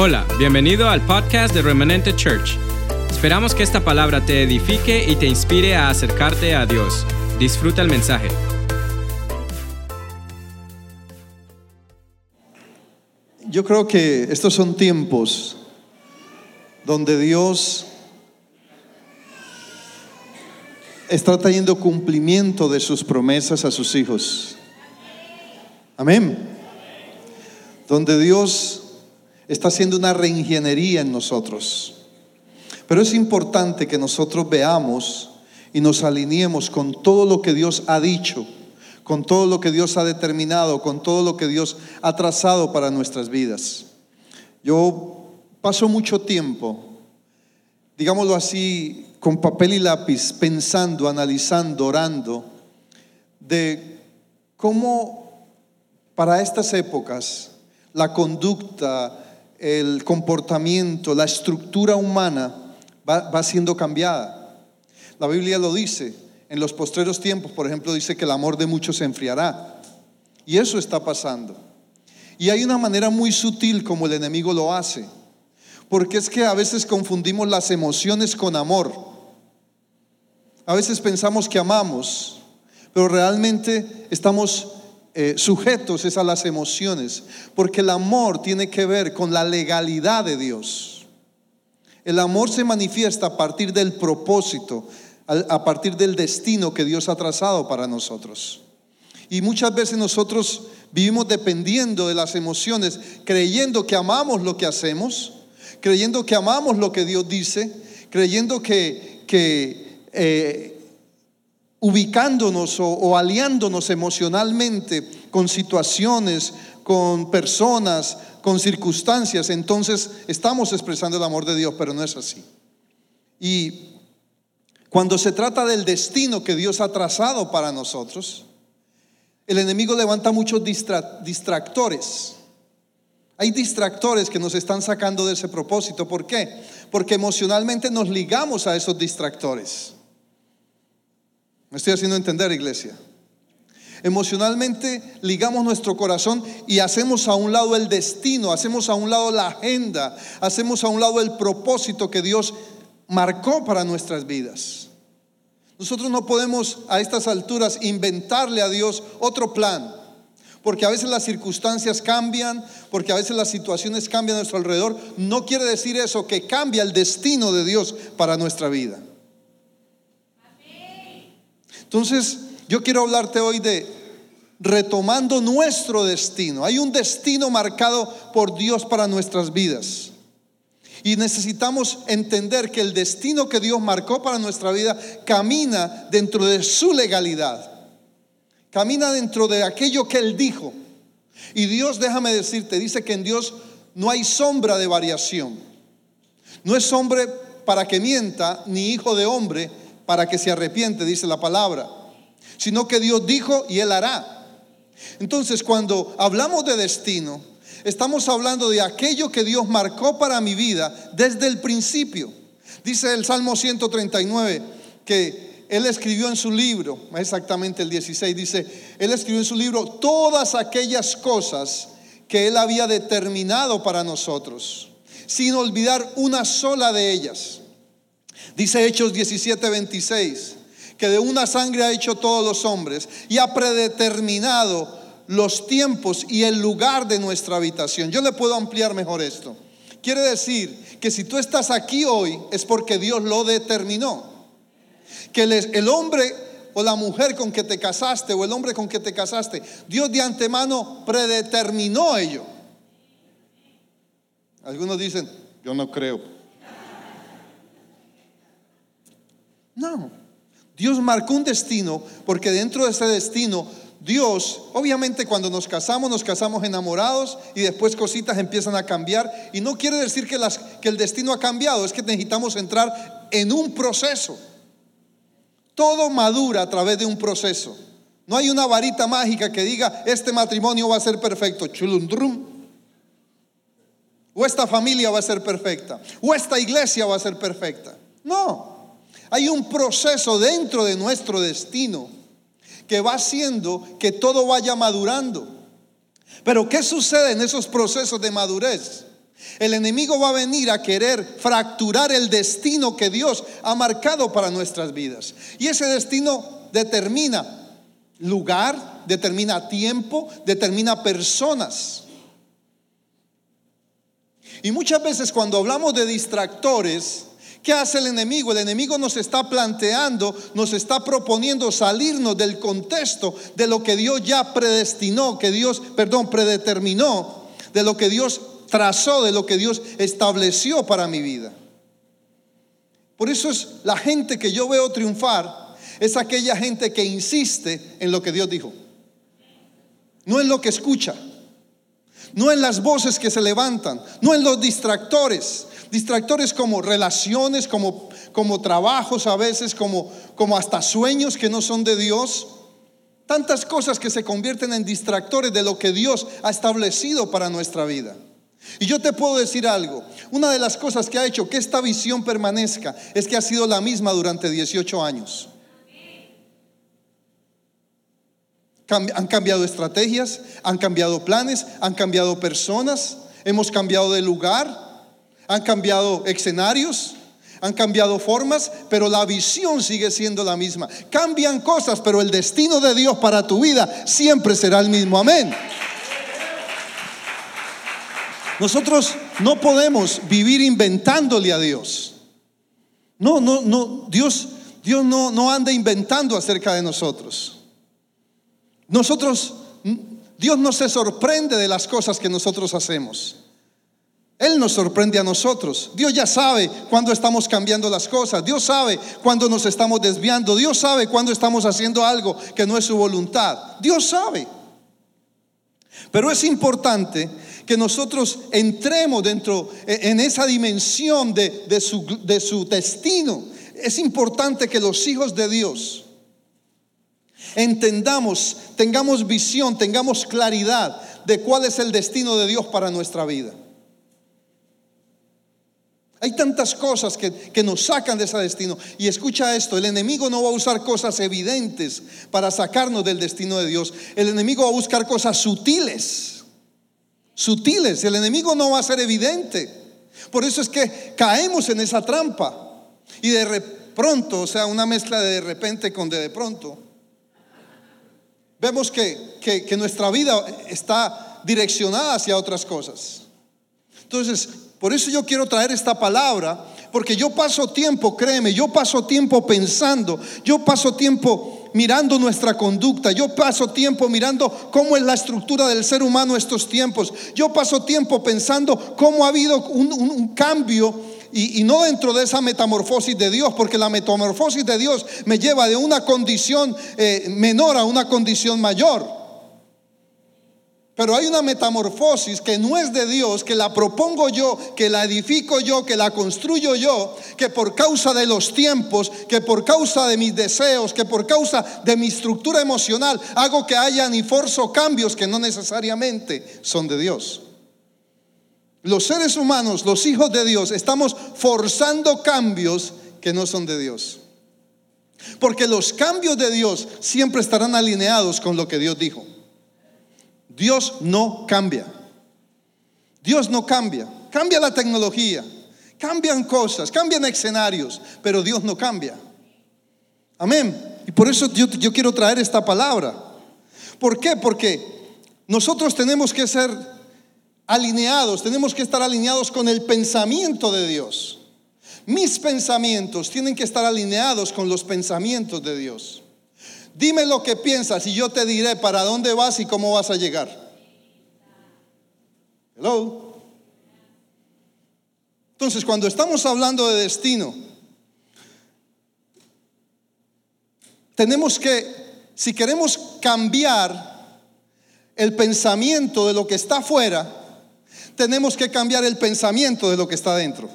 Hola, bienvenido al podcast de Remanente Church. Esperamos que esta palabra te edifique y te inspire a acercarte a Dios. Disfruta el mensaje. Yo creo que estos son tiempos donde Dios está trayendo cumplimiento de sus promesas a sus hijos. Amén. Donde Dios está haciendo una reingeniería en nosotros. Pero es importante que nosotros veamos y nos alineemos con todo lo que Dios ha dicho, con todo lo que Dios ha determinado, con todo lo que Dios ha trazado para nuestras vidas. Yo paso mucho tiempo, digámoslo así, con papel y lápiz, pensando, analizando, orando, de cómo para estas épocas la conducta, el comportamiento, la estructura humana va, siendo cambiada. La Biblia lo dice, en los postreros tiempos, por ejemplo, dice que el amor de muchos se enfriará. Y eso está pasando. Y hay una manera muy sutil como el enemigo lo hace. Porque es que a veces confundimos las emociones con amor. A veces pensamos que amamos, pero realmente estamos eh, sujetos es a las emociones, porque el amor tiene que ver con la legalidad de Dios. El amor se manifiesta a partir del propósito, a partir del destino que Dios ha trazado para nosotros. Y muchas veces nosotros vivimos dependiendo de las emociones, creyendo que amamos lo que hacemos, creyendo que amamos lo que Dios dice, creyendo que, que eh, ubicándonos o, aliándonos emocionalmente con situaciones, con personas, con circunstancias, entonces estamos expresando el amor de Dios, pero no es así. Y cuando se trata del destino que Dios ha trazado para nosotros, el enemigo levanta muchos distractores. Hay distractores que nos están sacando de ese propósito. ¿Por qué? Porque emocionalmente nos ligamos a esos distractores. ¿Me estoy haciendo entender, iglesia? Emocionalmente ligamos nuestro corazón y hacemos a un lado el destino, hacemos a un lado la agenda, hacemos a un lado el propósito que Dios marcó para nuestras vidas. Nosotros no podemos a estas alturas inventarle a Dios otro plan, porque a veces las circunstancias cambian, porque a veces las situaciones cambian a nuestro alrededor. No quiere decir eso que cambia el destino de Dios para nuestra vida. Entonces, yo quiero hablarte hoy de retomando nuestro destino. Hay un destino marcado por Dios para nuestras vidas. Y necesitamos entender que el destino que Dios marcó para nuestra vida camina dentro de su legalidad. Camina dentro de aquello que Él dijo. Y Dios, déjame decirte, dice que en Dios no hay sombra de variación. No es hombre para que mienta, ni hijo de hombre para que se arrepiente, dice la palabra, sino que Dios dijo y Él hará. Entonces, cuando hablamos de destino, estamos hablando de aquello que Dios marcó para mi vida desde el principio. Dice el Salmo 139 que Él escribió en su libro, exactamente el 16, dice, Él escribió en su libro todas aquellas cosas que Él había determinado para nosotros, sin olvidar una sola de ellas. Dice Hechos 17, 26, que de una sangre ha hecho todos los hombres y ha predeterminado los tiempos y el lugar de nuestra habitación. Yo le puedo ampliar mejor esto. Quiere decir que si tú estás aquí hoy es porque Dios lo determinó. Que el hombre o la mujer con que te casaste o el hombre con que te casaste, Dios de antemano predeterminó ello. Algunos dicen, yo no creo. No. Dios marcó un destino porque dentro de ese destino Dios, obviamente cuando nos casamos, nos casamos enamorados y después cositas empiezan a cambiar. Y no quiere decir que, el destino ha cambiado, es que necesitamos entrar en un proceso. Todo madura a través de un proceso. No hay una varita mágica que diga, este matrimonio va a ser perfecto, chulundrum. O esta familia va a ser perfecta. O esta iglesia va a ser perfecta. No. Hay un proceso dentro de nuestro destino que va haciendo que todo vaya madurando. Pero ¿qué sucede en esos procesos de madurez? El enemigo va a venir a querer fracturar el destino que Dios ha marcado para nuestras vidas. Y ese destino determina lugar, determina tiempo, determina personas. Y muchas veces cuando hablamos de distractores, ¿qué hace el enemigo? El enemigo nos está planteando, nos está proponiendo salirnos del contexto de lo que Dios ya predestinó, que Dios, perdón, predeterminó, de lo que Dios trazó, de lo que Dios estableció para mi vida. Por eso es la gente que yo veo triunfar, es aquella gente que insiste en lo que Dios dijo. No en lo que escucha, no en las voces que se levantan, no en los distractores. Distractores como relaciones, como, como trabajos a veces, como, como hasta sueños que no son de Dios. Tantas cosas que se convierten en distractores de lo que Dios ha establecido para nuestra vida. Y yo te puedo decir algo, una de las cosas que ha hecho que esta visión permanezca es que ha sido la misma durante 18 años. Han cambiado estrategias, han cambiado planes, han cambiado personas, hemos cambiado de lugar, han cambiado escenarios, han cambiado formas, pero la visión sigue siendo la misma. Cambian cosas, pero el destino de Dios para tu vida siempre será el mismo. Amén. Nosotros no podemos vivir inventándole a Dios. No, no, no, Dios, Dios no, no anda inventando acerca de nosotros. Nosotros, Dios no se sorprende de las cosas que nosotros hacemos. Él nos sorprende a nosotros. Dios ya sabe cuando estamos cambiando las cosas. Dios sabe cuando nos estamos desviando. Dios sabe cuando estamos haciendo algo que no es su voluntad. Dios sabe. Pero es importante que nosotros entremos dentro e, en esa dimensión de, de, su, de su destino. Es importante que los hijos de Dios entendamos, tengamos visión, tengamos claridad de cuál es el destino de Dios para nuestra vida. Hay tantas cosas que, que, nos sacan de ese destino. Y escucha esto, el enemigo no va a usar cosas evidentes para sacarnos del destino de Dios. El enemigo va a buscar cosas sutiles. Sutiles. El enemigo no va a ser evidente. Por eso es que caemos en esa trampa. Y de pronto, o sea, una mezcla de de repente con de de pronto vemos que, nuestra vida está direccionada hacia otras cosas. Entonces, por eso yo quiero traer esta palabra, porque yo paso tiempo, créeme, yo paso tiempo pensando, yo paso tiempo mirando nuestra conducta, yo paso tiempo mirando cómo es la estructura del ser humano estos tiempos, yo paso tiempo pensando cómo ha habido un, cambio y, no dentro de esa metamorfosis de Dios, porque la metamorfosis de Dios me lleva de una condición eh, menor a una condición mayor. Pero hay una metamorfosis que no es de Dios, que la propongo yo, que la edifico yo, que la construyo yo, que por causa de los tiempos, que por causa de mis deseos, que por causa de mi estructura emocional, hago que haya ni forzo cambios que no necesariamente son de Dios. Los seres humanos, los hijos de Dios, estamos forzando cambios que no son de Dios. Porque los cambios de Dios siempre estarán alineados con lo que Dios dijo. Dios no cambia. Dios no cambia. Cambia la tecnología, cambian cosas, cambian escenarios, pero Dios no cambia. Amén. Y por eso yo, quiero traer esta palabra. ¿Por qué? Porque nosotros tenemos que ser alineados, tenemos que estar alineados con el pensamiento de Dios. Mis pensamientos tienen que estar alineados con los pensamientos de Dios. Dime lo que piensas y yo te diré para dónde vas y cómo vas a llegar. Hello. Entonces, cuando estamos hablando de destino, tenemos que, si queremos cambiar el pensamiento de lo que está afuera, tenemos que cambiar el pensamiento de lo que está dentro.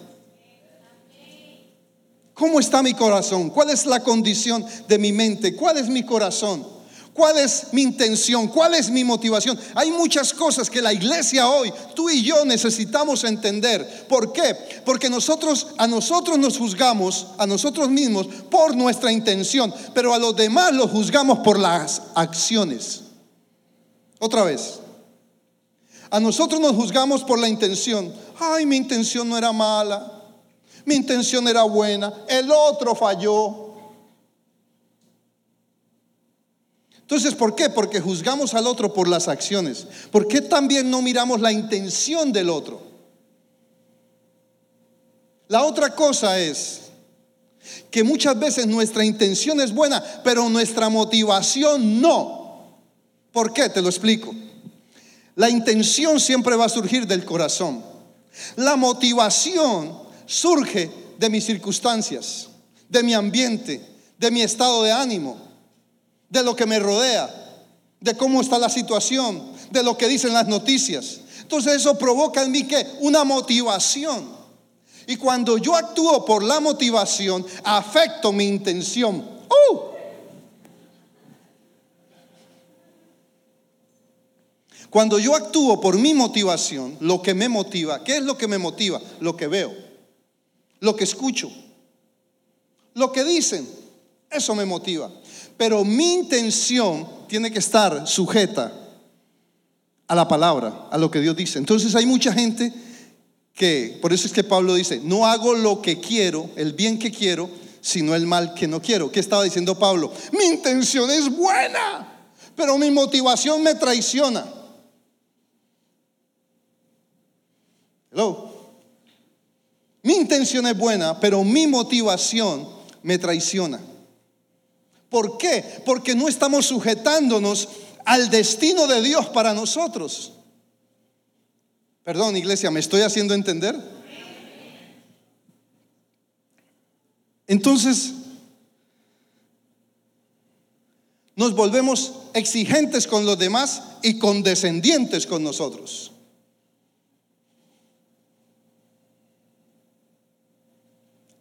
¿Cómo está mi corazón? ¿Cuál es la condición de mi mente? ¿Cuál es mi corazón? ¿Cuál es mi intención? ¿Cuál es mi motivación? Hay muchas cosas que la iglesia hoy, tú y yo necesitamos entender. ¿Por qué? Porque nosotros a nosotros nos juzgamos a nosotros mismos por nuestra intención, pero a los demás los juzgamos por las acciones. Otra vez. A nosotros nos juzgamos por la intención. Ay, mi intención no era mala. Mi intención era buena. El otro falló. Entonces, ¿por qué? Porque juzgamos al otro por las acciones. ¿Por qué también no miramos la intención del otro? La otra cosa es que muchas veces nuestra intención es buena, pero nuestra motivación no. ¿Por qué? Te lo explico. La intención siempre va a surgir del corazón. La motivación surge de mis circunstancias, de mi ambiente, de mi estado de ánimo, de lo que me rodea, de cómo está la situación, de lo que dicen las noticias. Entonces eso provoca en mí que una motivación. Y cuando yo actúo por la motivación, afecto mi intención. ¡Uh! Cuando yo actúo por mi motivación, lo que me motiva, ¿qué es lo que me motiva? Lo que veo, lo que escucho, lo que dicen, eso me motiva. Pero mi intención tiene que estar sujeta a la palabra, a lo que Dios dice. Entonces hay mucha gente que, por eso es que Pablo dice, no hago lo que quiero, el bien que quiero, sino el mal que no quiero. ¿Qué estaba diciendo Pablo? Mi intención es buena, pero mi motivación me traiciona. Hello. Mi intención es buena, pero mi motivación me traiciona. ¿Por qué? Porque no estamos sujetándonos al destino de Dios para nosotros. Perdón, iglesia, ¿me estoy haciendo entender? Entonces, nos volvemos exigentes con los demás y condescendientes con nosotros.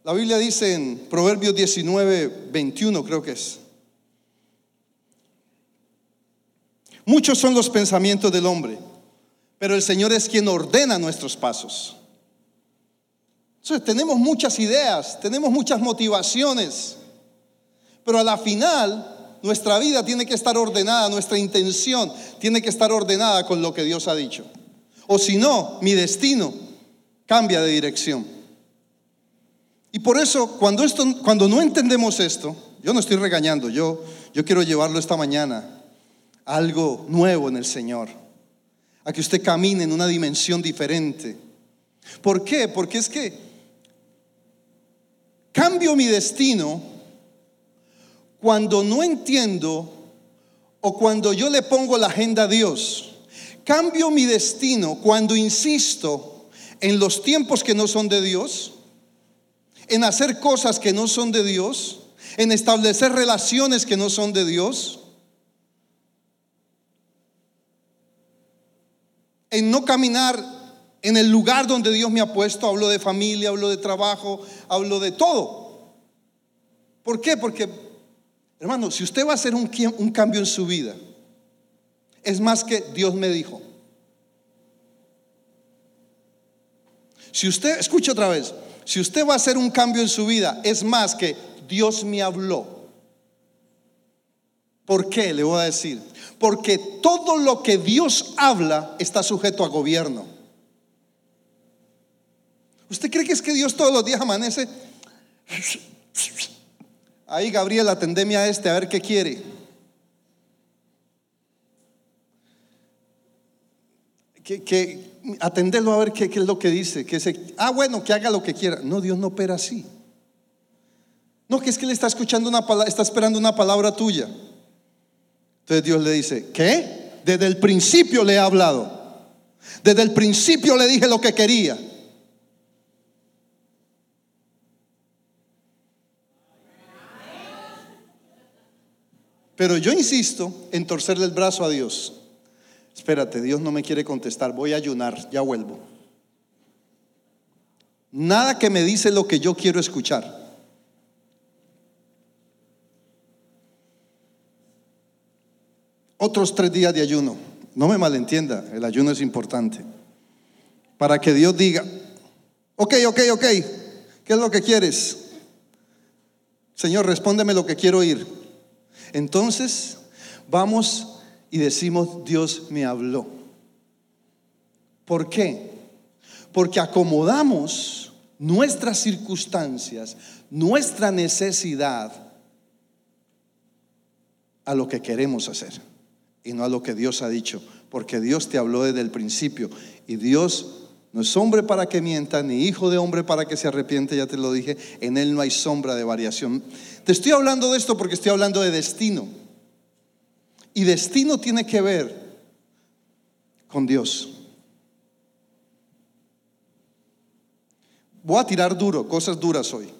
La Biblia dice en Proverbios 19, 21, creo que es. Muchos son los pensamientos del hombre pero el Señor es quien ordena nuestros pasos. Entonces tenemos muchas ideas, tenemos muchas motivaciones, pero a la final nuestra vida tiene que estar ordenada, nuestra intención tiene que estar ordenada con lo que Dios ha dicho. O si no, mi destino cambia de dirección. Y por eso, cuando, esto, cuando no entendemos esto, yo no estoy regañando, yo, yo quiero llevarlo esta mañana a algo nuevo en el Señor a que usted camine en una dimensión diferente. ¿Por qué? Porque es que cambio mi destino cuando no entiendo o cuando yo le pongo la agenda a Dios. Cambio mi destino cuando insisto en los tiempos que no son de Dios, en hacer cosas que no son de Dios, en establecer relaciones que no son de Dios en no caminar en el lugar donde Dios me ha puesto. Hablo de familia, hablo de trabajo, hablo de todo. ¿Por qué? Porque, hermano, si usted va a hacer un, cambio en su vida, es más que Dios me dijo. Si usted, escucha otra vez, si usted va a hacer un cambio en su vida, es más que Dios me habló. ¿Por qué? Le voy a decir. Porque todo lo que Dios habla está sujeto a gobierno. ¿Usted cree que es que Dios todos los días amanece? Ahí Gabriel, atendeme a este a ver qué quiere. Que, atenderlo a ver qué, es lo que dice. Que se, ah, bueno, que haga lo que quiera. No, Dios no opera así. No, que es que le está escuchando una palabra, está esperando una palabra tuya. Entonces Dios le dice, ¿qué? Desde el principio le he hablado. Desde el principio le dije lo que quería. Pero yo insisto en torcerle el brazo a Dios. Espérate, Dios no me quiere contestar, voy a ayunar, ya vuelvo. Nada que me dice lo que yo quiero escuchar. otros tres días de ayuno. No me malentienda, el ayuno es importante. Para que Dios diga, ok, ok, ok, ¿qué es lo que quieres? Señor, respóndeme lo que quiero oír. Entonces, vamos y decimos, Dios me habló. ¿Por qué? Porque acomodamos nuestras circunstancias, nuestra necesidad a lo que queremos hacer y no a lo que Dios ha dicho, porque Dios te habló desde el principio y Dios no es hombre para que mienta, ni hijo de hombre para que se arrepiente, ya te lo dije, en él no hay sombra de variación. Te estoy hablando de esto porque estoy hablando de destino. Y destino tiene que ver con Dios. Voy a tirar duro, cosas duras hoy.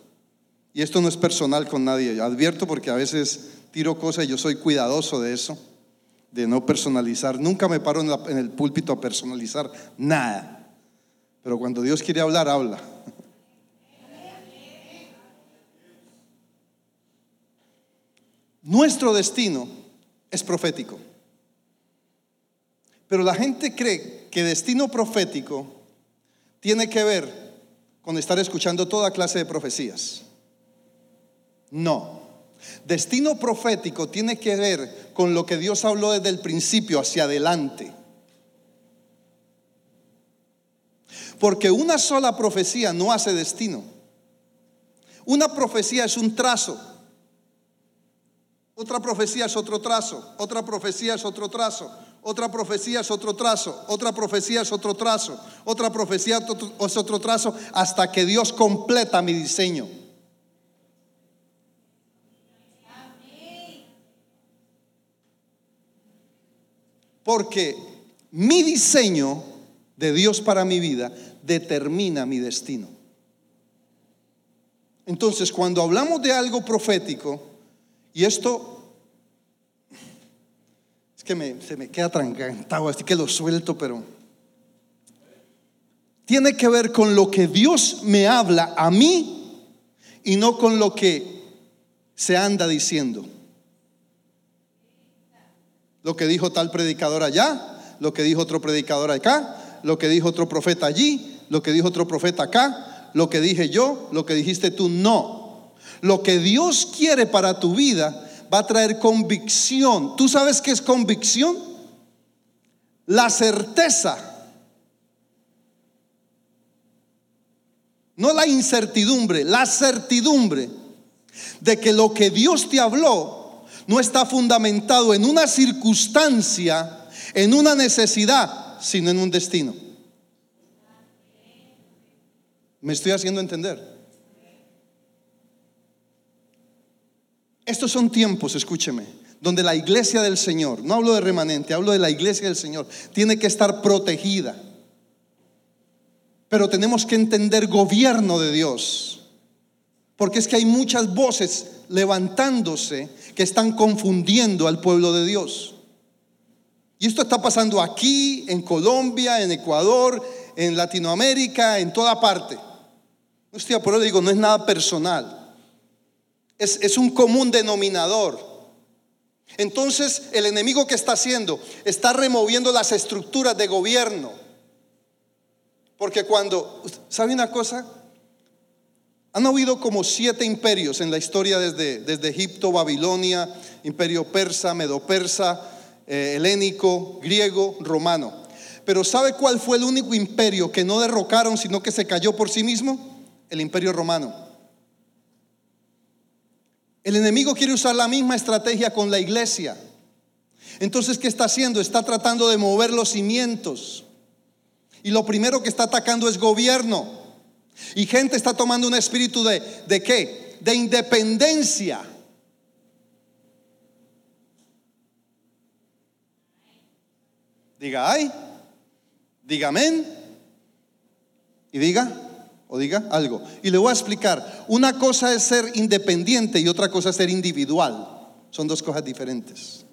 Y esto no es personal con nadie. advierto porque a veces tiro cosas y yo soy cuidadoso de eso, de no personalizar. Nunca me paro en, en el púlpito a personalizar nada. Pero cuando Dios quiere hablar, habla. Nuestro destino es profético. Pero la gente cree que destino profético tiene que ver con estar escuchando toda clase de profecías. No. Destino profético tiene que ver con lo que Dios habló desde el principio hacia adelante. Porque una sola profecía no hace destino. Una profecía es un trazo. Otra profecía es otro trazo. Otra profecía es otro trazo. Otra profecía es otro trazo. Otra profecía es otro trazo. Otra profecía es otro trazo hasta que Dios completa mi diseño. Porque mi diseño de Dios para mi vida determina mi destino. Entonces, cuando hablamos de algo profético, y esto es que se me queda trancantado, así que lo suelto, pero tiene que ver con lo que Dios me habla a mí y no con lo que se anda diciendo. Lo que dijo tal predicador allá, lo que dijo otro predicador acá, lo que dijo otro profeta allí, lo que dijo otro profeta acá, lo que dije yo, lo que dijiste tú, no. Lo que Dios quiere para tu vida va a traer convicción. ¿Tú sabes qué es convicción? La certeza. No la incertidumbre, la certidumbre de que lo que Dios te habló no está fundamentado en una circunstancia, en una necesidad, sino en un destino. ¿Me estoy haciendo entender? Estos son tiempos, escúcheme, donde la iglesia del Señor, no hablo de remanente, hablo de la iglesia del Señor, tiene que estar protegida. Pero tenemos que entender gobierno de Dios. Porque es que hay muchas voces levantándose que están confundiendo al pueblo de Dios. Y esto está pasando aquí, en Colombia, en Ecuador, en Latinoamérica, en toda parte. Hostia, por eso digo, no es nada personal. Es, es un común denominador. Entonces, el enemigo que está haciendo está removiendo las estructuras de gobierno. Porque cuando, ¿sabe una cosa? Han habido como siete imperios en la historia desde, desde Egipto, Babilonia, imperio persa, medo-persa, eh, helénico, griego, romano. Pero ¿sabe cuál fue el único imperio que no derrocaron, sino que se cayó por sí mismo? el imperio romano. El enemigo quiere usar la misma estrategia con la iglesia. Entonces, ¿qué está haciendo? Está tratando de mover los cimientos. Y lo primero que está atacando es gobierno. Y gente está tomando un espíritu de, ¿de qué? De independencia. Diga ay, diga amén y diga o diga algo. Y le voy a explicar. Una cosa es ser independiente y otra cosa es ser individual. Son dos cosas diferentes.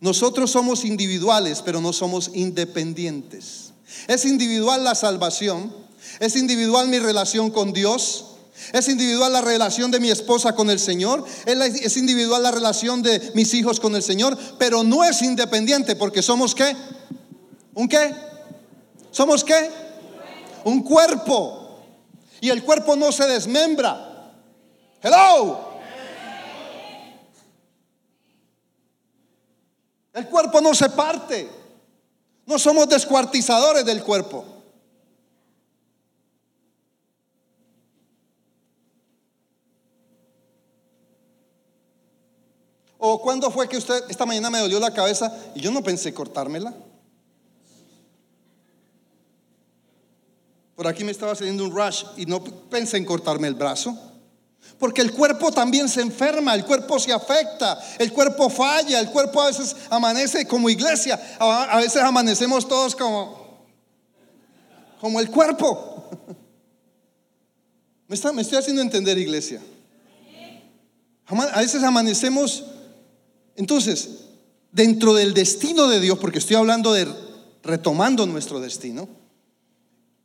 Nosotros somos individuales, pero no somos independientes. Es individual la salvación, es individual mi relación con Dios, es individual la relación de mi esposa con el Señor, es individual la relación de mis hijos con el Señor, pero no es independiente porque somos qué? ¿Un qué? ¿Somos qué? Un cuerpo. Y el cuerpo no se desmembra. Hello. El cuerpo no se parte. No somos descuartizadores del cuerpo. ¿O cuándo fue que usted esta mañana me dolió la cabeza y yo no pensé cortármela? Por aquí me estaba saliendo un rush y no pensé en cortarme el brazo. Porque el cuerpo también se enferma, el cuerpo se afecta, el cuerpo falla, el cuerpo a veces amanece como iglesia, a veces amanecemos todos como, como el cuerpo. ¿Me, está, me estoy haciendo entender, iglesia? A veces amanecemos, entonces, dentro del destino de Dios, porque estoy hablando de retomando nuestro destino,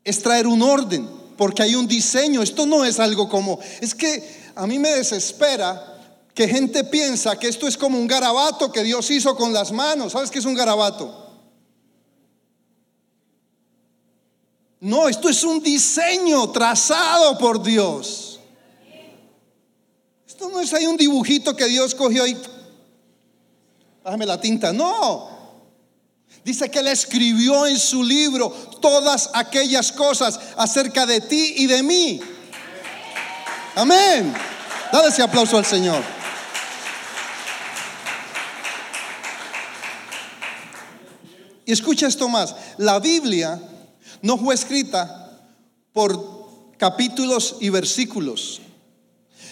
es traer un orden, porque hay un diseño. Esto no es algo como, es que a mí me desespera que gente piensa que esto es como un garabato que Dios hizo con las manos. ¿Sabes qué es un garabato? No, esto es un diseño trazado por Dios. Esto no es ahí un dibujito que Dios cogió y... Bájame la tinta. No. Dice que Él escribió en su libro todas aquellas cosas acerca de ti y de mí. Amén. Dale ese aplauso al Señor. Y escucha esto más. La Biblia no fue escrita por capítulos y versículos.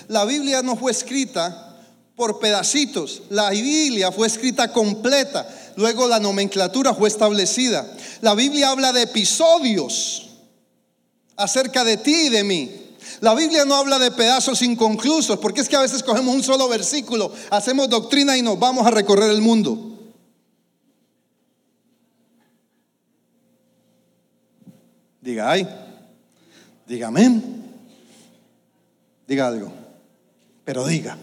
La Biblia no fue escrita por pedacitos. La Biblia fue escrita completa. Luego la nomenclatura fue establecida. La Biblia habla de episodios acerca de ti y de mí. La Biblia no habla de pedazos inconclusos, porque es que a veces cogemos un solo versículo, hacemos doctrina y nos vamos a recorrer el mundo. Diga ay, diga amén, diga algo, pero diga.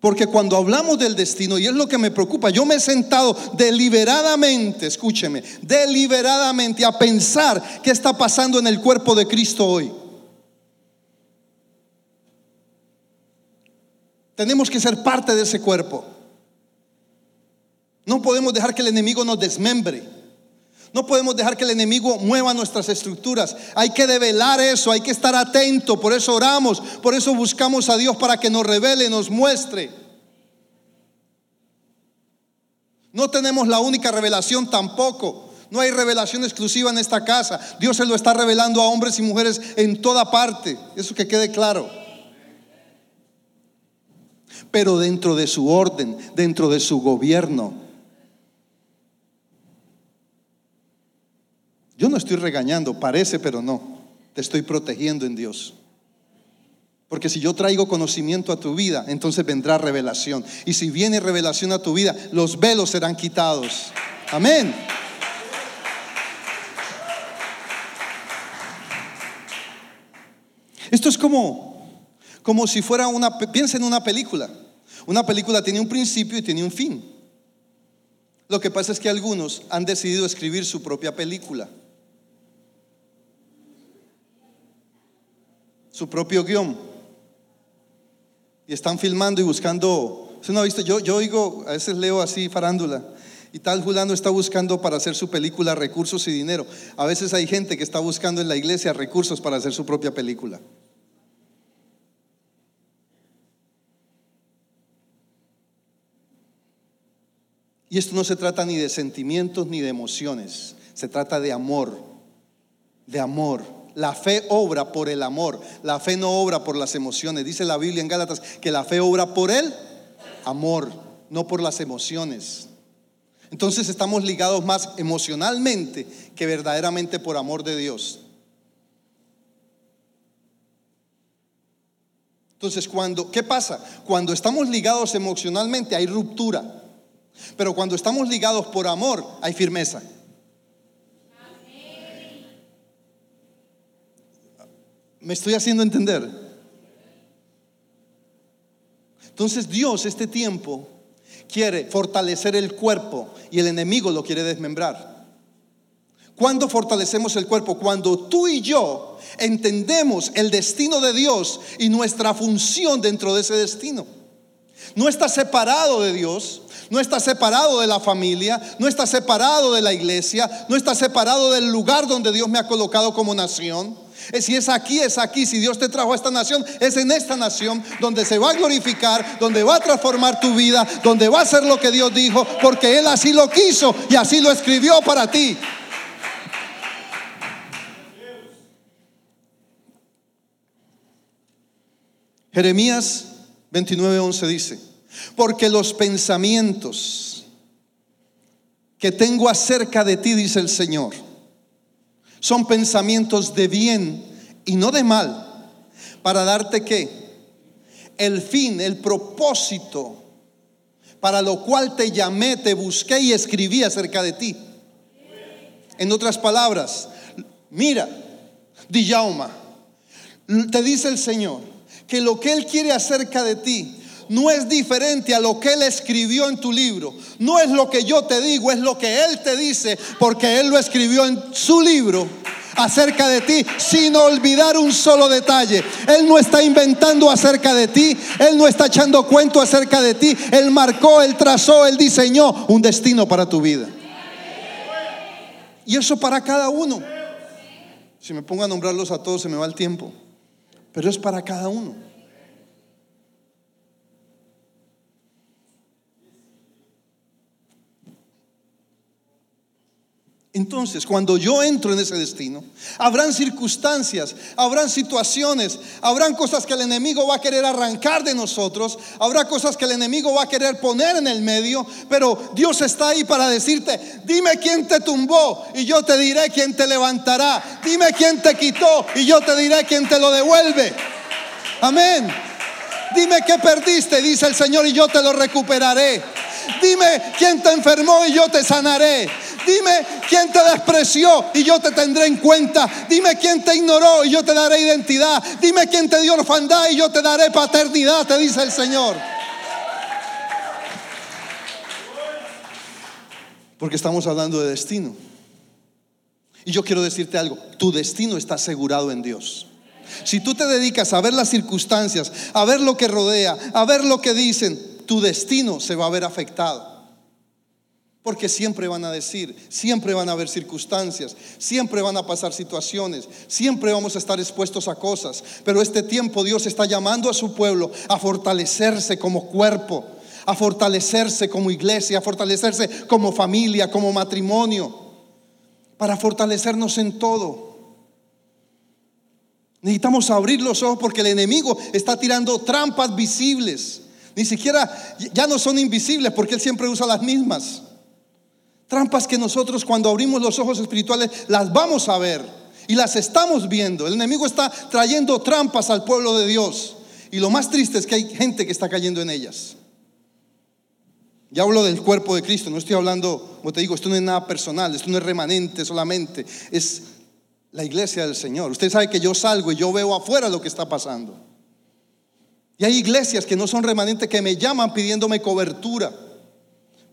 Porque cuando hablamos del destino, y es lo que me preocupa, yo me he sentado deliberadamente, escúcheme, deliberadamente a pensar qué está pasando en el cuerpo de Cristo hoy. Tenemos que ser parte de ese cuerpo. No podemos dejar que el enemigo nos desmembre. No podemos dejar que el enemigo mueva nuestras estructuras. Hay que develar eso, hay que estar atento. Por eso oramos, por eso buscamos a Dios para que nos revele, nos muestre. No tenemos la única revelación tampoco. No hay revelación exclusiva en esta casa. Dios se lo está revelando a hombres y mujeres en toda parte. Eso que quede claro. Pero dentro de su orden, dentro de su gobierno. Yo no estoy regañando, parece, pero no. Te estoy protegiendo en Dios. Porque si yo traigo conocimiento a tu vida, entonces vendrá revelación. Y si viene revelación a tu vida, los velos serán quitados. Amén. Esto es como, como si fuera una, piensa en una película. Una película tiene un principio y tiene un fin. Lo que pasa es que algunos han decidido escribir su propia película. Su propio guion. Y están filmando y buscando. ¿Se no visto? Yo, yo oigo, a veces leo así farándula. Y tal fulano está buscando para hacer su película recursos y dinero. A veces hay gente que está buscando en la iglesia recursos para hacer su propia película. Y esto no se trata ni de sentimientos ni de emociones, se trata de amor, de amor. La fe obra por el amor. La fe no obra por las emociones. Dice la Biblia en Gálatas que la fe obra por el amor, no por las emociones. Entonces estamos ligados más emocionalmente que verdaderamente por amor de Dios. Entonces, cuando, ¿qué pasa? Cuando estamos ligados emocionalmente hay ruptura, pero cuando estamos ligados por amor hay firmeza. ¿Me estoy haciendo entender? Entonces Dios este tiempo quiere fortalecer el cuerpo y el enemigo lo quiere desmembrar. ¿Cuándo fortalecemos el cuerpo? Cuando tú y yo entendemos el destino de Dios y nuestra función dentro de ese destino. No estás separado de Dios, no estás separado de la familia, no estás separado de la iglesia, no estás separado del lugar donde Dios me ha colocado como nación. Eh, si es aquí, es aquí. Si Dios te trajo a esta nación, es en esta nación donde se va a glorificar, donde va a transformar tu vida, donde va a ser lo que Dios dijo, porque Él así lo quiso y así lo escribió para ti. Jeremías 29:11 dice, porque los pensamientos que tengo acerca de ti, dice el Señor, son pensamientos de bien y no de mal, para darte qué? El fin, el propósito para lo cual te llamé, te busqué y escribí acerca de ti. En otras palabras, mira, Dijauma, te dice el Señor que lo que Él quiere acerca de ti no es diferente a lo que Él escribió en tu libro. No es lo que yo te digo, es lo que Él te dice, porque Él lo escribió en su libro acerca de ti sin olvidar un solo detalle. Él no está inventando acerca de ti, Él no está echando cuento acerca de ti. Él marcó, Él trazó, Él diseñó un destino para tu vida. Y eso para cada uno. Si me pongo a nombrarlos a todos se me va el tiempo. Pero es para cada uno. Entonces, cuando yo entro en ese destino, habrán circunstancias, habrán situaciones, habrán cosas que el enemigo va a querer arrancar de nosotros, habrá cosas que el enemigo va a querer poner en el medio, pero Dios está ahí para decirte, dime quién te tumbó y yo te diré quién te levantará, dime quién te quitó y yo te diré quién te lo devuelve. Amén. Dime qué perdiste, dice el Señor, y yo te lo recuperaré. Dime quién te enfermó y yo te sanaré. Dime quién te despreció y yo te tendré en cuenta. Dime quién te ignoró y yo te daré identidad. Dime quién te dio orfandad y yo te daré paternidad, te dice el Señor. Porque estamos hablando de destino. Y yo quiero decirte algo, tu destino está asegurado en Dios. Si tú te dedicas a ver las circunstancias, a ver lo que rodea, a ver lo que dicen, tu destino se va a ver afectado. Porque siempre van a decir, siempre van a haber circunstancias, siempre van a pasar situaciones, siempre vamos a estar expuestos a cosas. Pero este tiempo Dios está llamando a su pueblo a fortalecerse como cuerpo, a fortalecerse como iglesia, a fortalecerse como familia, como matrimonio, para fortalecernos en todo. Necesitamos abrir los ojos porque el enemigo está tirando trampas visibles. Ni siquiera ya no son invisibles porque él siempre usa las mismas. Trampas que nosotros cuando abrimos los ojos espirituales las vamos a ver y las estamos viendo. El enemigo está trayendo trampas al pueblo de Dios. Y lo más triste es que hay gente que está cayendo en ellas. Ya hablo del cuerpo de Cristo, no estoy hablando, como te digo, esto no es nada personal, esto no es remanente solamente, es la iglesia del Señor. Usted sabe que yo salgo y yo veo afuera lo que está pasando. Y hay iglesias que no son remanentes que me llaman pidiéndome cobertura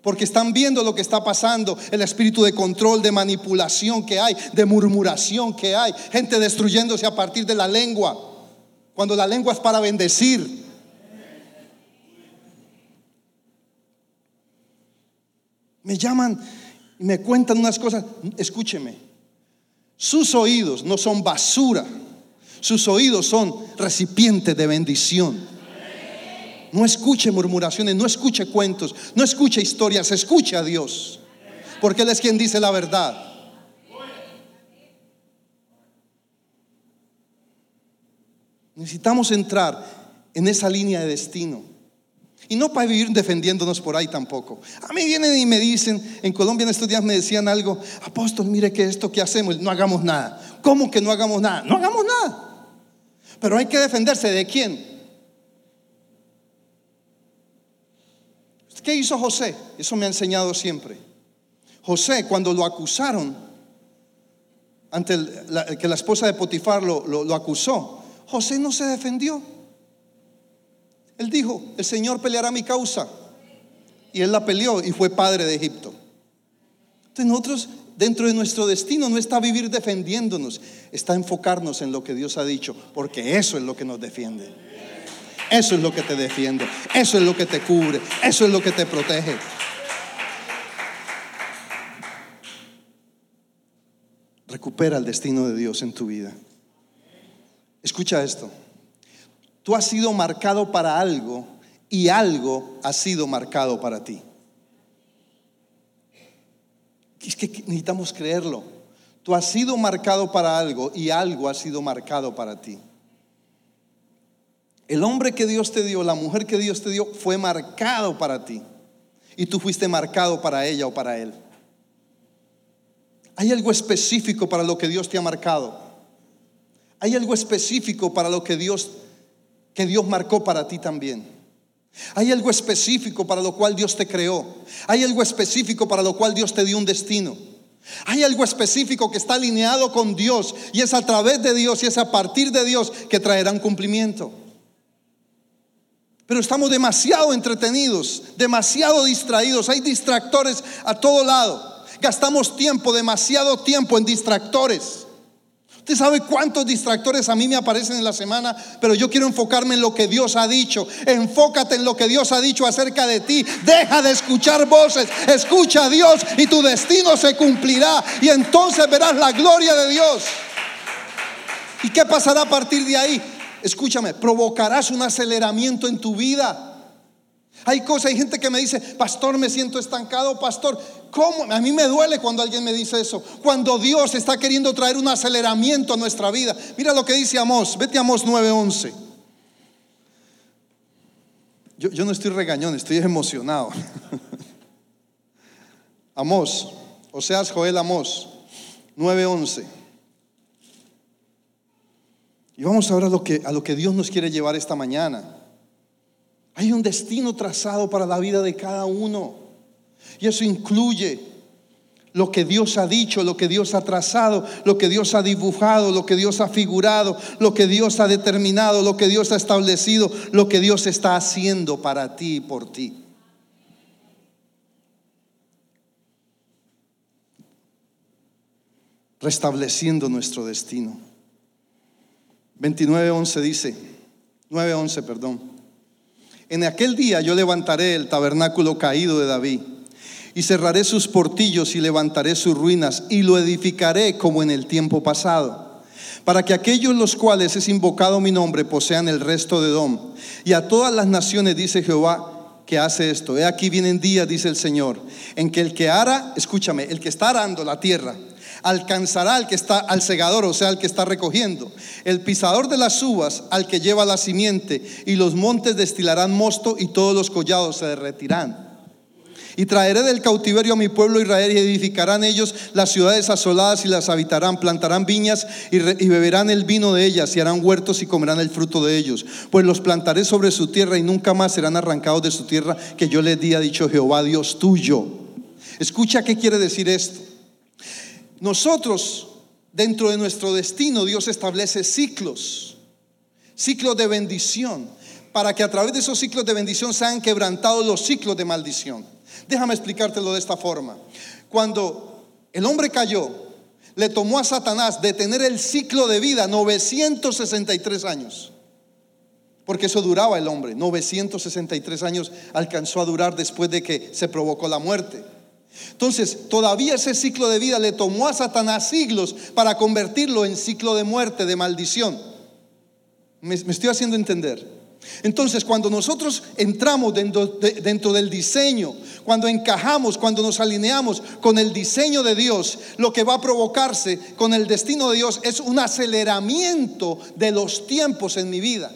porque están viendo lo que está pasando, el espíritu de control, de manipulación que hay, de murmuración que hay, gente destruyéndose a partir de la lengua, cuando la lengua es para bendecir. Me llaman y me cuentan unas cosas, escúcheme, sus oídos no son basura, sus oídos son recipientes de bendición. No escuche murmuraciones, no escuche cuentos, no escuche historias, escuche a Dios. Porque Él es quien dice la verdad. Necesitamos entrar en esa línea de destino. Y no para vivir defendiéndonos por ahí tampoco. A mí vienen y me dicen, en Colombia en estos días me decían algo, apóstol, mire que esto que hacemos, no hagamos nada. ¿Cómo que no hagamos nada? No hagamos nada. Pero hay que defenderse de quién? ¿Qué hizo José? Eso me ha enseñado siempre. José, cuando lo acusaron, ante que la esposa de Potifar lo, acusó, José no se defendió. Él dijo, el Señor peleará mi causa. Y él la peleó y fue padre de Egipto. Entonces nosotros, dentro de nuestro destino, no está vivir defendiéndonos, está enfocarnos en lo que Dios ha dicho, porque eso es lo que nos defiende. Eso es lo que te defiende, eso es lo que te cubre, eso es lo que te protege. Recupera el destino de Dios en tu vida. Escucha esto. Tú has sido marcado para algo y algo ha sido marcado para ti. Es que necesitamos creerlo. Tú has sido marcado para algo y algo ha sido marcado para ti. El hombre que Dios te dio, la mujer que Dios te dio, fue marcado para ti. Y tú fuiste marcado para ella o para él. Hay algo específico para lo que Dios te ha marcado. Hay algo específico para lo que Dios que Dios marcó para ti también. Hay algo específico para lo cual Dios te creó. Hay algo específico para lo cual Dios te dio un destino. Hay algo específico que está alineado con Dios y es a través de Dios y es a partir de Dios que traerán cumplimiento. Pero estamos demasiado entretenidos, demasiado distraídos. Hay distractores a todo lado. Gastamos tiempo, demasiado tiempo en distractores. Usted sabe cuántos distractores a mí me aparecen en la semana, pero yo quiero enfocarme en lo que Dios ha dicho. Enfócate en lo que Dios ha dicho acerca de ti. Deja de escuchar voces, escucha a Dios y tu destino se cumplirá y entonces verás la gloria de Dios. ¿Y qué pasará a partir de ahí? Escúchame, provocarás un aceleramiento en tu vida. Hay cosas, hay gente que me dice, pastor, me siento estancado, pastor. ¿Cómo? A mí me duele cuando alguien me dice eso. Cuando Dios está queriendo traer un aceleramiento a nuestra vida. Mira lo que dice Amós. Vete a Amós 9:11. Yo, yo no estoy regañón, estoy emocionado. Amós, o sea, Joel Amós 9:11. Y vamos ahora a lo, que, a lo que Dios nos quiere llevar esta mañana. Hay un destino trazado para la vida de cada uno. Y eso incluye lo que Dios ha dicho, lo que Dios ha trazado, lo que Dios ha dibujado, lo que Dios ha figurado, lo que Dios ha determinado, lo que Dios ha establecido, lo que Dios está haciendo para ti y por ti. Restableciendo nuestro destino. 29.11 dice, 9.11, perdón. En aquel día yo levantaré el tabernáculo caído de David y cerraré sus portillos y levantaré sus ruinas y lo edificaré como en el tiempo pasado, para que aquellos los cuales es invocado mi nombre posean el resto de Dom. Y a todas las naciones dice Jehová que hace esto. He aquí vienen días, dice el Señor, en que el que ara, escúchame, el que está arando la tierra, alcanzará al que está al segador, o sea, al que está recogiendo. El pisador de las uvas al que lleva la simiente, y los montes destilarán mosto y todos los collados se derretirán. Y traeré del cautiverio a mi pueblo Israel y edificarán ellos las ciudades asoladas y las habitarán, plantarán viñas y, beberán el vino de ellas y harán huertos y comerán el fruto de ellos. Pues los plantaré sobre su tierra y nunca más serán arrancados de su tierra que yo les di, ha dicho Jehová Dios tuyo. Escucha qué quiere decir esto. Nosotros, dentro de nuestro destino, Dios establece ciclos, ciclos de bendición, para que a través de esos ciclos de bendición sean quebrantados los ciclos de maldición. Déjame explicártelo de esta forma. Cuando el hombre cayó, le tomó a Satanás detener el ciclo de vida 963 años. Porque eso duraba el hombre. 963 años alcanzó a durar después de que se provocó la muerte. Entonces, todavía ese ciclo de vida le tomó a Satanás siglos para convertirlo en ciclo de muerte, de maldición. Me, estoy haciendo entender. Entonces, cuando nosotros entramos dentro, dentro, del diseño, cuando encajamos, cuando nos alineamos con el diseño de Dios, lo que va a provocarse con el destino de Dios es un aceleramiento de los tiempos en mi vida.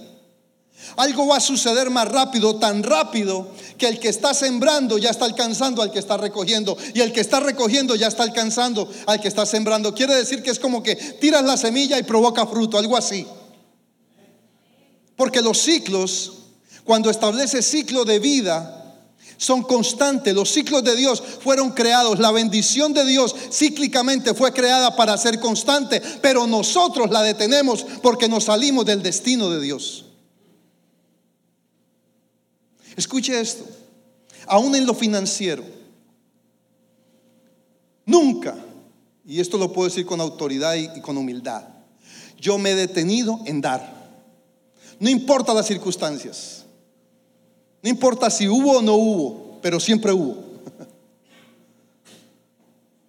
Algo va a suceder más rápido, tan rápido, que el que está sembrando ya está alcanzando al que está recogiendo. Y el que está recogiendo ya está alcanzando al que está sembrando. Quiere decir que es como que tiras la semilla y provoca fruto, algo así. Porque los ciclos, cuando establece ciclo de vida, son constantes. Los ciclos de Dios fueron creados. La bendición de Dios cíclicamente fue creada para ser constante. Pero nosotros la detenemos porque nos salimos del destino de Dios. Escuche esto, aún en lo financiero, nunca, y esto lo puedo decir con autoridad y, con humildad, yo me he detenido en dar. No importa las circunstancias. No importa si hubo o no hubo, pero siempre hubo.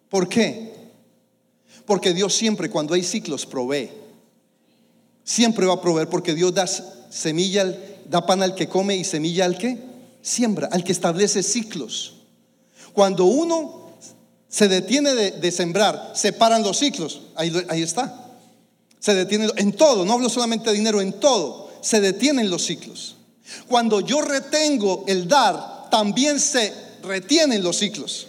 ¿Por qué? Porque Dios siempre cuando hay ciclos provee. Siempre va a proveer porque Dios da semilla, da pan al que come y semilla al que siembra, al que establece ciclos. Cuando uno se detiene de, sembrar, se paran los ciclos. Ahí, ahí está. Se detiene en todo, no hablo solamente de dinero, en todo. Se detienen los ciclos. Cuando yo retengo el dar, también se retienen los ciclos.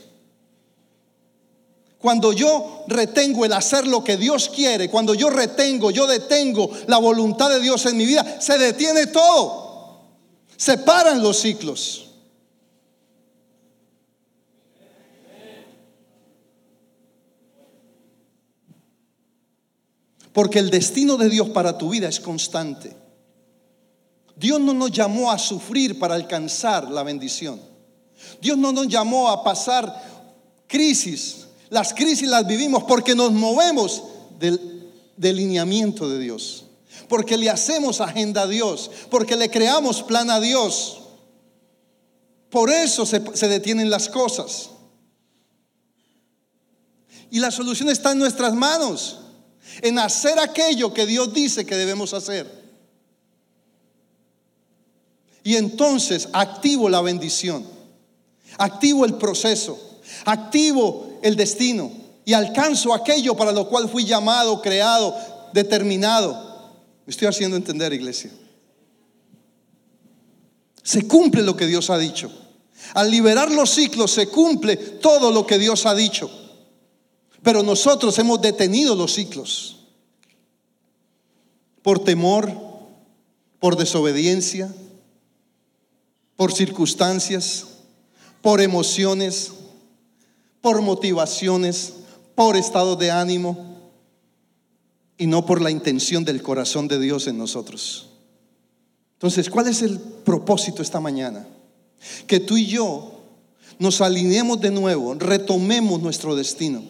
Cuando yo retengo el hacer lo que Dios quiere, cuando yo retengo, yo detengo la voluntad de Dios en mi vida, se detiene todo. Se paran los ciclos. Porque el destino de Dios para tu vida es constante. Dios no nos llamó a sufrir para alcanzar la bendición. Dios no nos llamó a pasar crisis. Las crisis las vivimos porque nos movemos del, delineamiento de Dios. Porque le hacemos agenda a Dios. Porque le creamos plan a Dios. Por eso se, se detienen las cosas. Y la solución está en nuestras manos. En hacer aquello que Dios dice que debemos hacer. Y entonces activo la bendición, activo el proceso, activo el destino y alcanzo aquello para lo cual fui llamado, creado, determinado. Me estoy haciendo entender, iglesia. Se cumple lo que Dios ha dicho. Al liberar los ciclos se cumple todo lo que Dios ha dicho. Pero nosotros hemos detenido los ciclos por temor, por desobediencia, por circunstancias, por emociones, por motivaciones, por estado de ánimo y no por la intención del corazón de Dios en nosotros. Entonces, ¿cuál es el propósito esta mañana? Que tú y yo nos alineemos de nuevo, retomemos nuestro destino.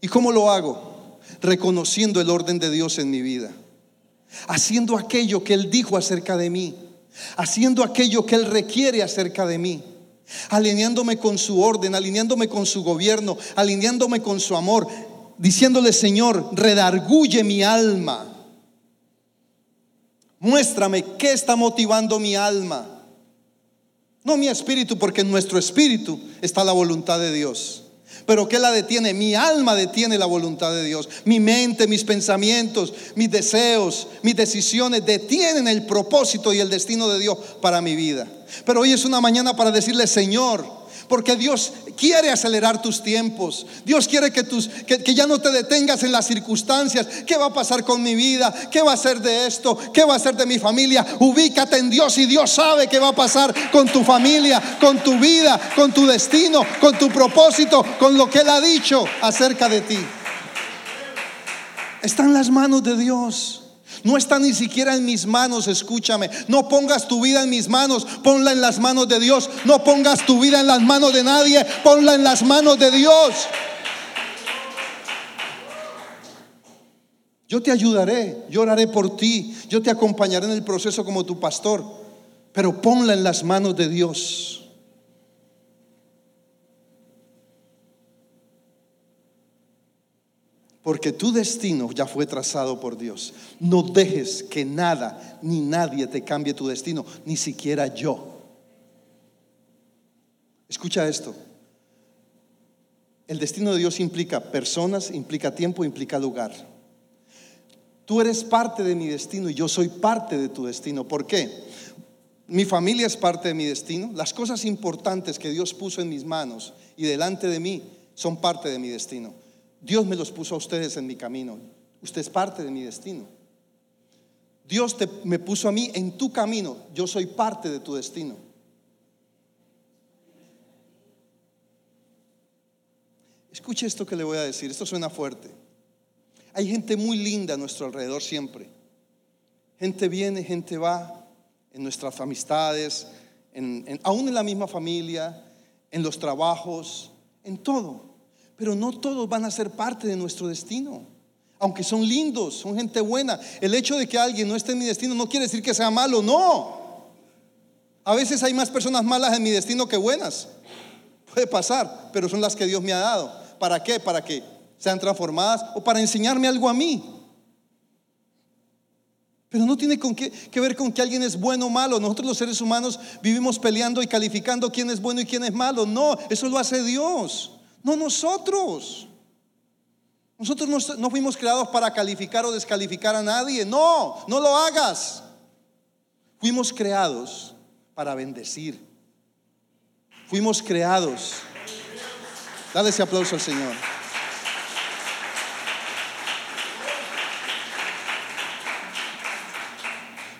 ¿Y cómo lo hago? Reconociendo el orden de Dios en mi vida, haciendo aquello que Él dijo acerca de mí haciendo aquello que Él requiere acerca de mí, alineándome con su orden, alineándome con su gobierno, alineándome con su amor, diciéndole, Señor, redarguye mi alma. Muéstrame qué está motivando mi alma. No mi espíritu, porque en nuestro espíritu está la voluntad de Dios. Pero ¿qué la detiene? Mi alma detiene la voluntad de Dios. Mi mente, mis pensamientos, mis deseos, mis decisiones detienen el propósito y el destino de Dios para mi vida. Pero hoy es una mañana para decirle, Señor, porque Dios quiere acelerar tus tiempos. Dios quiere que, tus, que, ya no te detengas en las circunstancias. ¿Qué va a pasar con mi vida? ¿Qué va a ser de esto? ¿Qué va a ser de mi familia? Ubícate en Dios y Dios sabe qué va a pasar con tu familia, con tu vida, con tu destino, con tu propósito, con lo que Él ha dicho acerca de ti. Está en las manos de Dios. No está ni siquiera en mis manos, escúchame. No pongas tu vida en mis manos, ponla en las manos de Dios. No pongas tu vida en las manos de nadie, ponla en las manos de Dios. Yo te ayudaré, yo oraré por ti, yo te acompañaré en el proceso como tu pastor, pero ponla en las manos de Dios. Porque tu destino ya fue trazado por Dios. No dejes que nada ni nadie te cambie tu destino, ni siquiera yo. Escucha esto. El destino de Dios implica personas, implica tiempo, implica lugar. Tú eres parte de mi destino y yo soy parte de tu destino. ¿Por qué? Mi familia es parte de mi destino. Las cosas importantes que Dios puso en mis manos y delante de mí son parte de mi destino. Dios me los puso a ustedes en mi camino. Usted es parte de mi destino. Dios te, me puso a mí en tu camino. Yo soy parte de tu destino. Escuche esto que le voy a decir. Esto suena fuerte. Hay gente muy linda a nuestro alrededor siempre. Gente viene, gente va, en nuestras amistades, aún en la misma familia, en los trabajos, en todo. Pero no todos van a ser parte de nuestro destino. aunque son lindos, son gente buena. El hecho de que alguien no esté en mi destino no quiere decir que sea malo, no. A veces hay más personas malas en mi destino que buenas. Puede pasar, pero son las que Dios me ha dado. ¿Para qué? Para que sean transformadas o para enseñarme algo a mí. Pero no tiene con qué, que ver con que alguien es bueno o malo. Nosotros los seres humanos vivimos peleando y calificando quién es bueno y quién es malo. No, eso lo hace Dios, no nosotros. Nosotros no, fuimos creados para calificar o descalificar a nadie. No, no lo hagas. Fuimos creados para bendecir. Fuimos creados. Dale ese aplauso al Señor.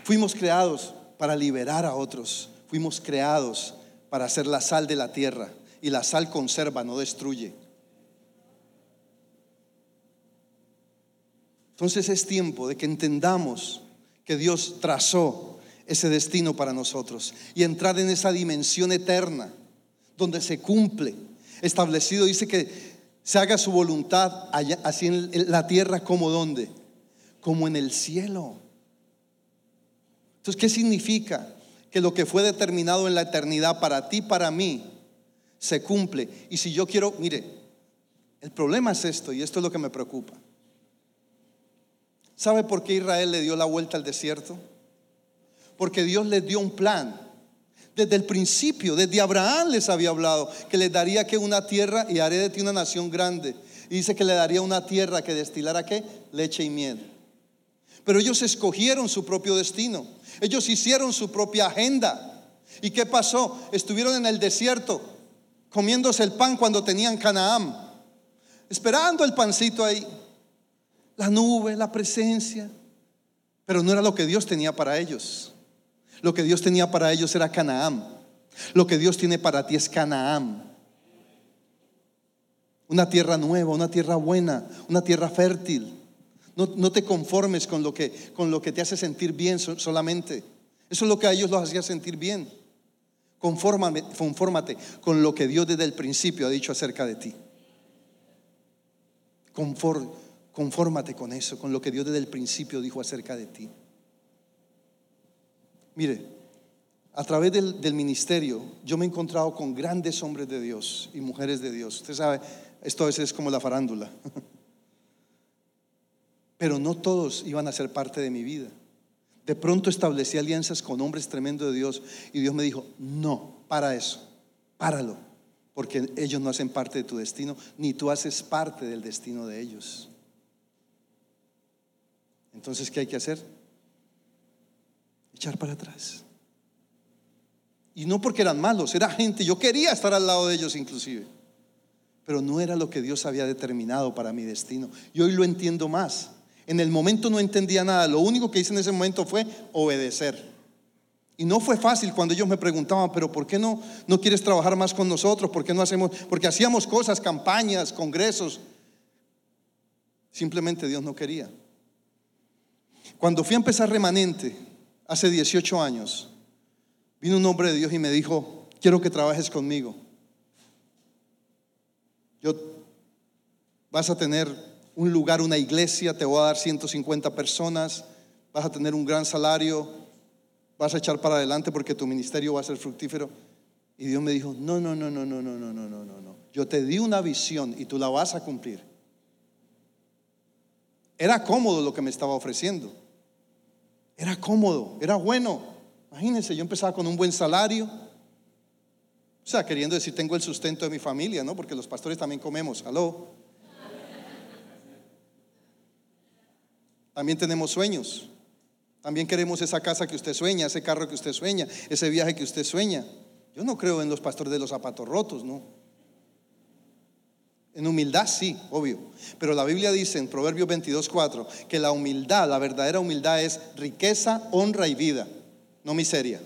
Fuimos creados para liberar a otros. Fuimos creados para hacer la sal de la tierra. Y la sal conserva, no destruye. Entonces es tiempo de que entendamos que Dios trazó ese destino para nosotros y entrar en esa dimensión eterna donde se cumple. Establecido dice que se haga su voluntad así en la tierra como donde, como en el cielo. Entonces, ¿qué significa? Que lo que fue determinado en la eternidad para ti, para mí, se cumple. Y si yo quiero, mire, el problema es esto, y esto es lo que me preocupa. ¿Sabe por qué Israel le dio la vuelta al desierto? Porque Dios les dio un plan. Desde el principio, desde Abraham les había hablado que les daría que una tierra y haré de ti una nación grande. Y dice que le daría una tierra que destilara qué? Leche y miel. Pero ellos escogieron su propio destino. Ellos hicieron su propia agenda. ¿Y qué pasó? Estuvieron en el desierto comiéndose el pan cuando tenían Canaán, esperando el pancito ahí. La nube, la presencia. Pero no era lo que Dios tenía para ellos. Lo que Dios tenía para ellos era Canaán. Lo que Dios tiene para ti es Canaán. Una tierra nueva, una tierra buena, una tierra fértil. No, te conformes con lo, que, con lo que te hace sentir bien solamente. Eso es lo que a ellos los hacía sentir bien. Confórmate con lo que Dios desde el principio ha dicho acerca de ti. confórmate con eso, con lo que Dios desde el principio dijo acerca de ti. Mire, a través del, del, ministerio yo me he encontrado con grandes hombres de Dios y mujeres de Dios. Usted sabe, esto a veces es como la farándula. pero no todos iban a ser parte de mi vida. De pronto establecí alianzas con hombres tremendos de Dios y Dios me dijo, no, para eso, páralo, porque ellos no hacen parte de tu destino, ni tú haces parte del destino de ellos. Entonces, ¿qué hay que hacer? Echar para atrás. Y no porque eran malos, era gente, yo quería estar al lado de ellos inclusive, pero no era lo que Dios había determinado para mi destino. Y hoy lo entiendo más. En el momento no entendía nada. Lo único que hice en ese momento fue obedecer. Y no fue fácil cuando ellos me preguntaban, pero ¿por qué no, no quieres trabajar más con nosotros? ¿Por qué no hacemos? Porque hacíamos cosas, campañas, congresos. Simplemente Dios no quería. Cuando fui a empezar remanente, hace 18 años, vino un hombre de Dios y me dijo, quiero que trabajes conmigo. Yo vas a tener un lugar, una iglesia, te voy a dar 150 personas, vas a tener un gran salario, vas a echar para adelante porque tu ministerio va a ser fructífero. Y Dios me dijo, no, no, no, no, no, no, no, no, no, no, no. Yo te di una visión y tú la vas a cumplir. Era cómodo lo que me estaba ofreciendo. Era cómodo, era bueno. Imagínense, yo empezaba con un buen salario. O sea, queriendo decir, tengo el sustento de mi familia, ¿no? Porque los pastores también comemos. Aló. También tenemos sueños. También queremos esa casa que usted sueña, ese carro que usted sueña, ese viaje que usted sueña. Yo no creo en los pastores de los zapatos rotos, no. En humildad sí, obvio. Pero la Biblia dice en Proverbios 22.4 que la humildad, la verdadera humildad es riqueza, honra y vida, no miseria.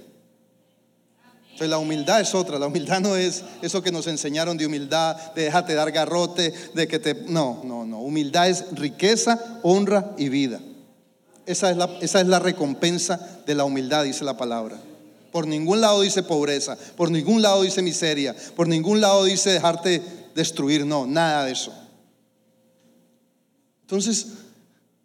Entonces la humildad es otra, la humildad no es eso que nos enseñaron de humildad, de déjate dar garrote, de que te... No, no, no, humildad es riqueza, honra y vida. Esa es la, esa es la recompensa de la humildad, dice la palabra. Por ningún lado dice pobreza, por ningún lado dice miseria, por ningún lado dice dejarte destruir, no, nada de eso. Entonces,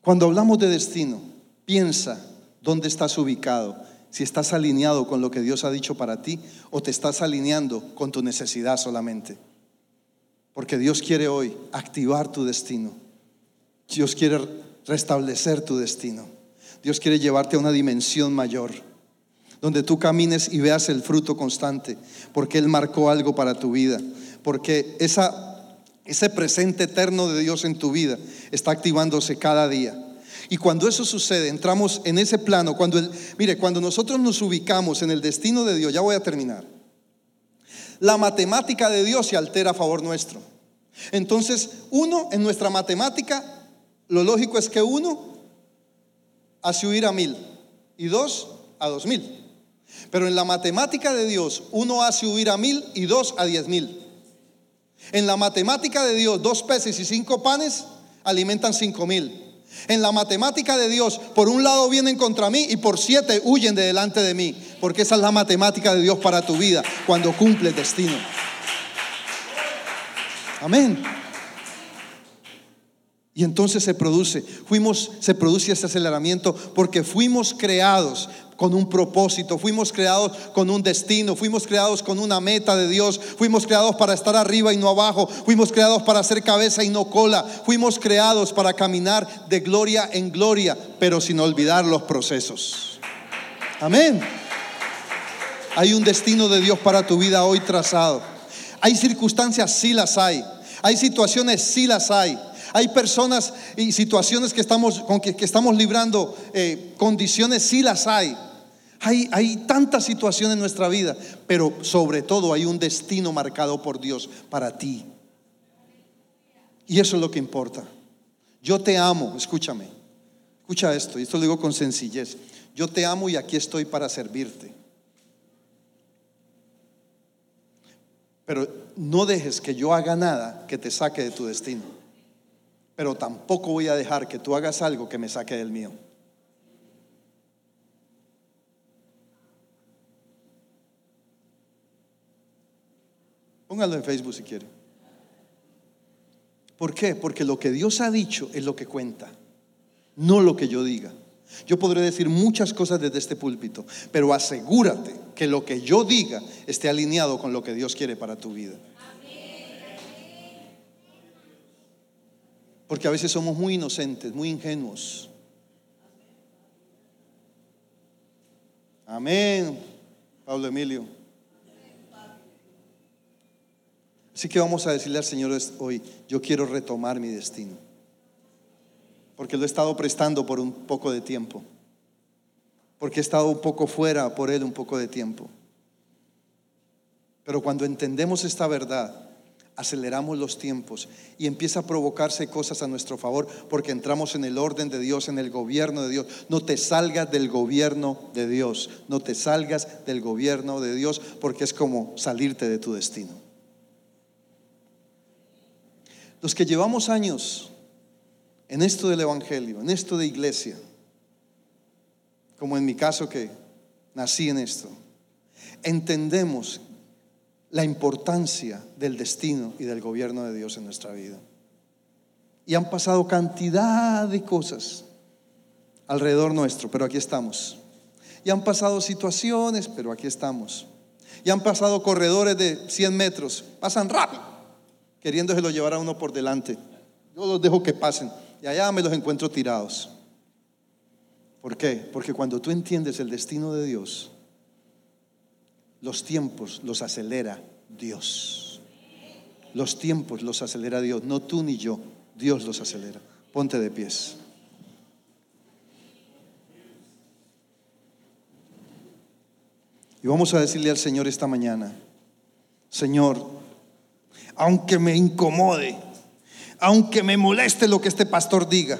Cuando hablamos de destino, piensa dónde estás ubicado, si estás alineado con lo que Dios ha dicho para ti o te estás alineando con tu necesidad solamente. Porque Dios quiere hoy activar tu destino. Dios quiere restablecer tu destino. Dios quiere llevarte a una dimensión mayor, donde tú camines y veas el fruto constante, porque Él marcó algo para tu vida, porque ese presente eterno de Dios en tu vida está activándose cada día. Y cuando eso sucede, entramos en ese plano, cuando el, mire, cuando nosotros nos ubicamos en el destino de Dios, ya voy a terminar. La matemática de Dios se altera a favor nuestro. Entonces, uno, en nuestra matemática, lo lógico es que uno hace huir a mil y dos a dos mil. Pero en la matemática de Dios, uno hace huir a mil y dos a diez mil. En la matemática de Dios, dos peces y cinco panes alimentan cinco mil. En la matemática de Dios, por un lado vienen contra mí y por siete huyen de delante de mí. Porque esa es la matemática de Dios para tu vida cuando cumple el destino. Amén. Y entonces se produce, fuimos, se produce ese aceleramiento porque fuimos creados con un propósito, fuimos creados con un destino, fuimos creados con una meta de Dios, fuimos creados para estar arriba y no abajo, fuimos creados para ser cabeza y no cola, fuimos creados para caminar de gloria en gloria, pero sin olvidar los procesos. Amén. Hay un destino de Dios para tu vida hoy trazado. Hay circunstancias, sí las hay. Hay situaciones, sí las hay. Hay personas y situaciones que estamos, con que, estamos librando, eh, condiciones, sí las hay. hay. Hay tantas situaciones en nuestra vida, pero sobre todo hay un destino marcado por Dios para ti. Y eso es lo que importa. Yo te amo, escúchame. Escucha esto, y esto lo digo con sencillez. Yo te amo y aquí estoy para servirte. Pero no dejes que yo haga nada que te saque de tu destino pero tampoco voy a dejar que tú hagas algo que me saque del mío. Póngalo en Facebook si quiere. ¿Por qué? Porque lo que Dios ha dicho es lo que cuenta, no lo que yo diga. Yo podré decir muchas cosas desde este púlpito, pero asegúrate que lo que yo diga esté alineado con lo que Dios quiere para tu vida. Porque a veces somos muy inocentes, muy ingenuos. Amén, Pablo Emilio. Así que vamos a decirle al Señor hoy, yo quiero retomar mi destino. Porque lo he estado prestando por un poco de tiempo. Porque he estado un poco fuera por Él un poco de tiempo. Pero cuando entendemos esta verdad, aceleramos los tiempos y empieza a provocarse cosas a nuestro favor porque entramos en el orden de Dios, en el gobierno de Dios. No te salgas del gobierno de Dios, no te salgas del gobierno de Dios porque es como salirte de tu destino. Los que llevamos años en esto del Evangelio, en esto de iglesia, como en mi caso que nací en esto, entendemos la importancia del destino y del gobierno de Dios en nuestra vida. Y han pasado cantidad de cosas alrededor nuestro, pero aquí estamos. Y han pasado situaciones, pero aquí estamos. Y han pasado corredores de 100 metros, pasan rápido, queriéndoselo llevar a uno por delante. Yo los dejo que pasen y allá me los encuentro tirados. ¿Por qué? Porque cuando tú entiendes el destino de Dios, los tiempos los acelera Dios. Los tiempos los acelera Dios, no tú ni yo, Dios los acelera. Ponte de pies. Y vamos a decirle al Señor esta mañana, Señor, aunque me incomode, aunque me moleste lo que este pastor diga,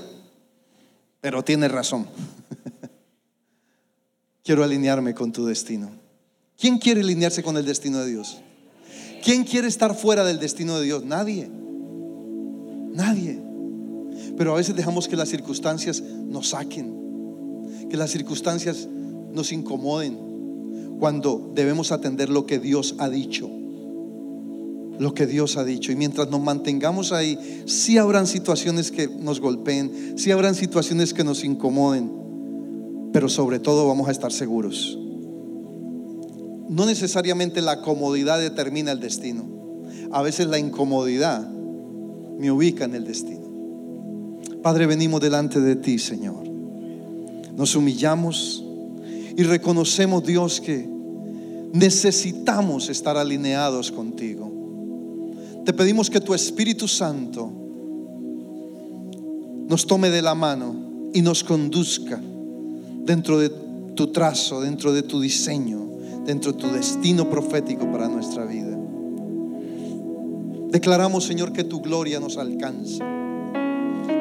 pero tiene razón. Quiero alinearme con tu destino. ¿Quién quiere alinearse con el destino de Dios? ¿Quién quiere estar fuera del destino de Dios? Nadie. Nadie. Pero a veces dejamos que las circunstancias nos saquen, que las circunstancias nos incomoden, cuando debemos atender lo que Dios ha dicho. lo que Dios ha dicho. Y mientras nos mantengamos ahí, sí habrán situaciones que nos golpeen, sí habrán situaciones que nos incomoden, pero sobre todo vamos a estar seguros. No necesariamente la comodidad determina el destino. A veces la incomodidad me ubica en el destino. Padre, venimos delante de ti, Señor. Nos humillamos y reconocemos, Dios, que necesitamos estar alineados contigo. Te pedimos que tu Espíritu Santo nos tome de la mano y nos conduzca dentro de tu trazo, dentro de tu diseño, dentro de tu destino profético para nuestra vida. Declaramos, Señor, que tu gloria nos alcanza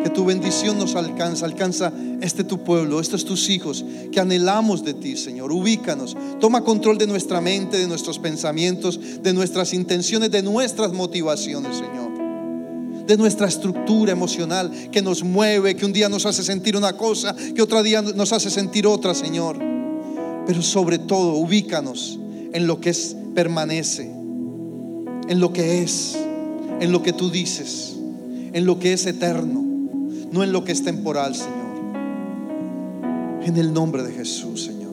que tu bendición nos alcanza, alcanza este tu pueblo, estos tus hijos que anhelamos de ti, Señor. Ubícanos, toma control de nuestra mente, de nuestros pensamientos, de nuestras intenciones, de nuestras motivaciones, Señor. De nuestra estructura emocional que nos mueve, que un día nos hace sentir una cosa, que otro día nos hace sentir otra, Señor. Pero sobre todo, ubícanos en lo que es permanece, en lo que es, en lo que tú dices, en lo que es eterno no en lo que es temporal, Señor. En el nombre de Jesús, Señor.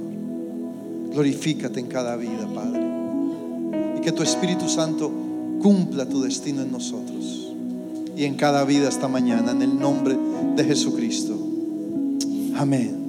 Glorifícate en cada vida, Padre. Y que tu Espíritu Santo cumpla tu destino en nosotros. Y en cada vida esta mañana, en el nombre de Jesucristo. Amén.